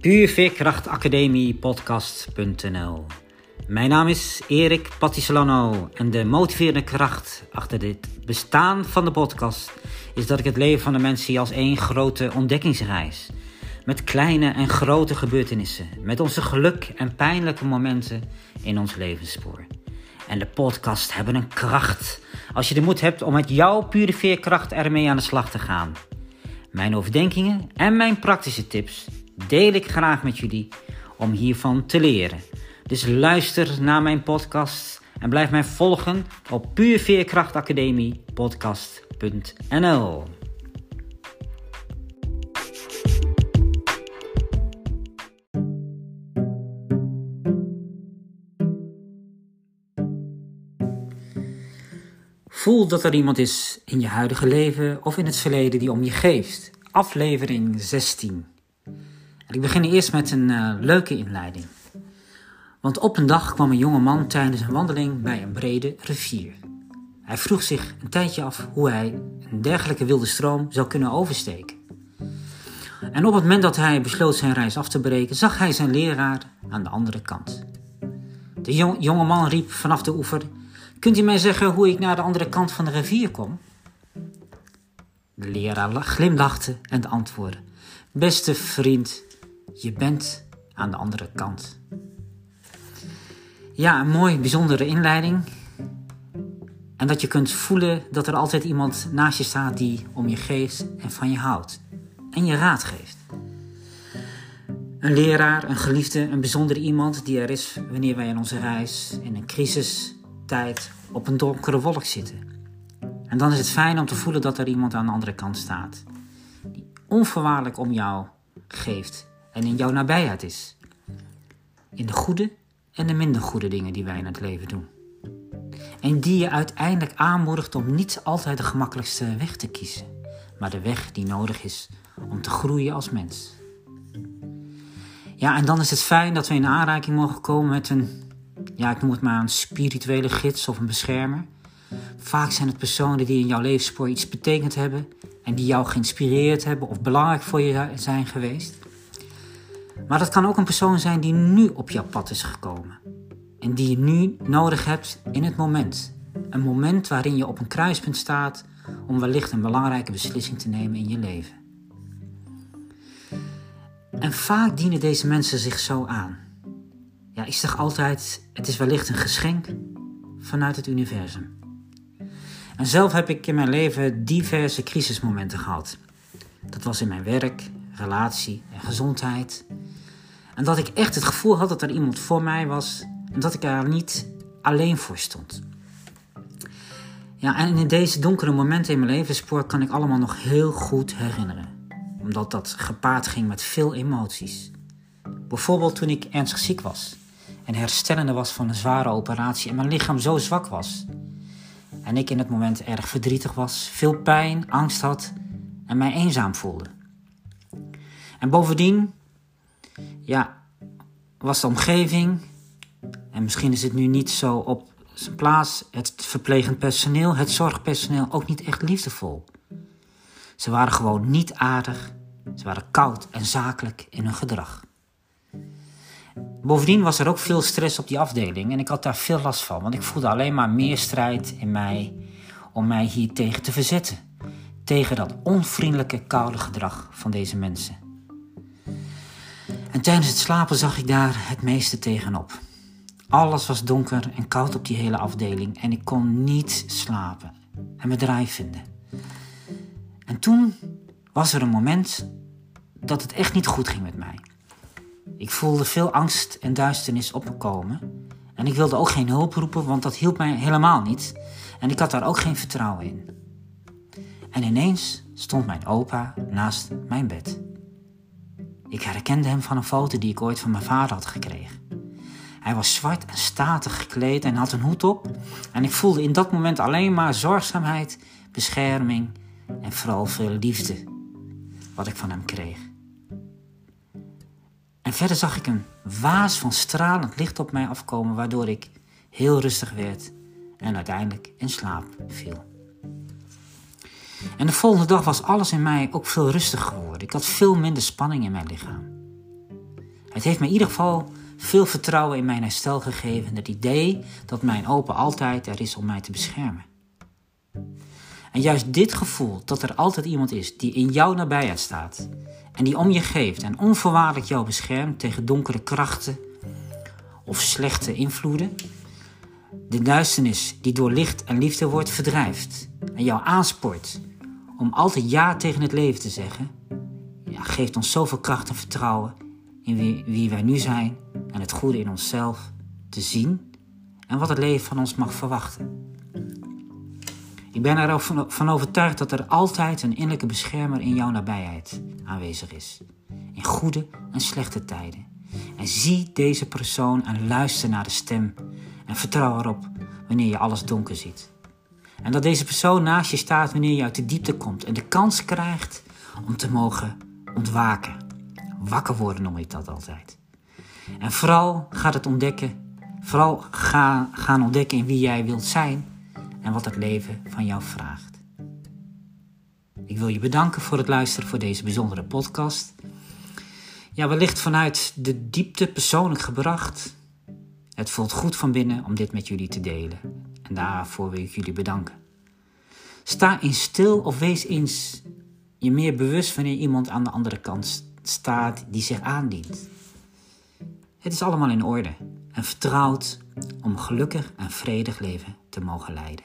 puurveerkrachtacademiepodcast.nl Mijn naam is Erik Pattisolano en de motiverende kracht achter dit bestaan van de podcast is dat ik het leven van de mensen zie als één grote ontdekkingsreis. Met kleine en grote gebeurtenissen, met onze geluk en pijnlijke momenten in ons levensspoor. En de podcast hebben een kracht als je de moed hebt om met jouw pure veerkracht ermee aan de slag te gaan. Mijn overdenkingen en mijn praktische tips deel ik graag met jullie om hiervan te leren. Dus luister naar mijn podcast en blijf mij volgen op puurveerkrachtacademiepodcast.nl. Voel dat er iemand is in je huidige leven of in het verleden die om je geeft. Aflevering 16. Ik begin eerst met een uh, leuke inleiding. Want op een dag kwam een jonge man tijdens een wandeling bij een brede rivier. Hij vroeg zich een tijdje af hoe hij een dergelijke wilde stroom zou kunnen oversteken. En op het moment dat hij besloot zijn reis af te breken, zag hij zijn leraar aan de andere kant. De jonge man riep vanaf de oever: Kunt u mij zeggen hoe ik naar de andere kant van de rivier kom? De leraar glimlachte en antwoordde: Beste vriend, je bent aan de andere kant. Ja, een mooi, bijzondere inleiding. En dat je kunt voelen dat er altijd iemand naast je staat die om je geeft en van je houdt. En je raad geeft. Een leraar, een geliefde, een bijzondere iemand die er is wanneer wij in onze reis in een crisistijd op een donkere wolk zitten. En dan is het fijn om te voelen dat er iemand aan de andere kant staat. Die onvoorwaardelijk om jou geeft en in jouw nabijheid is. In de goede en de minder goede dingen die wij in het leven doen. En die je uiteindelijk aanmoedigt om niet altijd de gemakkelijkste weg te kiezen, maar de weg die nodig is om te groeien als mens. Ja, en dan is het fijn dat we in aanraking mogen komen met een, ja, ik noem het maar een spirituele gids of een beschermer. Vaak zijn het personen die in jouw levensspoor iets betekend hebben en die jou geïnspireerd hebben of belangrijk voor je zijn geweest. Maar dat kan ook een persoon zijn die nu op jouw pad is gekomen. En die je nu nodig hebt in het moment. Een moment waarin je op een kruispunt staat om wellicht een belangrijke beslissing te nemen in je leven. En vaak dienen deze mensen zich zo aan. Ja, ik zeg altijd, het is wellicht een geschenk vanuit het universum. En zelf heb ik in mijn leven diverse crisismomenten gehad. Dat was in mijn werk, relatie en gezondheid. En dat ik echt het gevoel had dat er iemand voor mij was en dat ik er niet alleen voor stond. Ja, en in deze donkere momenten in mijn levenspoor kan ik allemaal nog heel goed herinneren. Omdat dat gepaard ging met veel emoties. Bijvoorbeeld toen ik ernstig ziek was en herstellende was van een zware operatie en mijn lichaam zo zwak was. En ik in het moment erg verdrietig was, veel pijn, angst had en mij eenzaam voelde. En bovendien ja, was de omgeving, en misschien is het nu niet zo op zijn plaats, het verplegend personeel, het zorgpersoneel ook niet echt liefdevol. Ze waren gewoon niet aardig, ze waren koud en zakelijk in hun gedrag. Bovendien was er ook veel stress op die afdeling en ik had daar veel last van, want ik voelde alleen maar meer strijd in mij om mij hier tegen te verzetten. Tegen dat onvriendelijke, koude gedrag van deze mensen. En tijdens het slapen zag ik daar het meeste tegenop. Alles was donker en koud op die hele afdeling en ik kon niet slapen en me draai vinden. En toen was er een moment dat het echt niet goed ging met mij. Ik voelde veel angst en duisternis op me komen. En ik wilde ook geen hulp roepen, want dat hielp mij helemaal niet. En ik had daar ook geen vertrouwen in. En ineens stond mijn opa naast mijn bed. Ik herkende hem van een foto die ik ooit van mijn vader had gekregen. Hij was zwart en statig gekleed en had een hoed op. En ik voelde in dat moment alleen maar zorgzaamheid, bescherming en vooral veel liefde. Wat ik van hem kreeg. En verder zag ik een waas van stralend licht op mij afkomen, waardoor ik heel rustig werd en uiteindelijk in slaap viel. En de volgende dag was alles in mij ook veel rustiger geworden. Ik had veel minder spanning in mijn lichaam. Het heeft mij in ieder geval veel vertrouwen in mijn herstel gegeven. Het idee dat mijn opa altijd er is om mij te beschermen. En juist dit gevoel dat er altijd iemand is die in jouw nabijheid staat en die om je geeft en onvoorwaardelijk jou beschermt tegen donkere krachten of slechte invloeden, de duisternis die door licht en liefde wordt verdrijft en jou aanspoort om altijd ja tegen het leven te zeggen, ja, geeft ons zoveel kracht en vertrouwen in wie, wie wij nu zijn en het goede in onszelf te zien en wat het leven van ons mag verwachten. Ik ben er ook van overtuigd dat er altijd een innerlijke beschermer in jouw nabijheid aanwezig is. In goede en slechte tijden. En zie deze persoon en luister naar de stem. En vertrouw erop wanneer je alles donker ziet. En dat deze persoon naast je staat wanneer je uit de diepte komt en de kans krijgt om te mogen ontwaken. Wakker worden noem ik dat altijd. En vooral gaat het ontdekken, vooral ga, gaan ontdekken in wie jij wilt zijn en wat het leven van jou vraagt. Ik wil je bedanken voor het luisteren voor deze bijzondere podcast. Ja, wellicht vanuit de diepte persoonlijk gebracht. Het voelt goed van binnen om dit met jullie te delen. Daarvoor wil ik jullie bedanken. Sta in stil of wees eens je meer bewust wanneer iemand aan de andere kant staat die zich aandient. Het is allemaal in orde en vertrouwd om gelukkig en vredig leven te mogen leiden.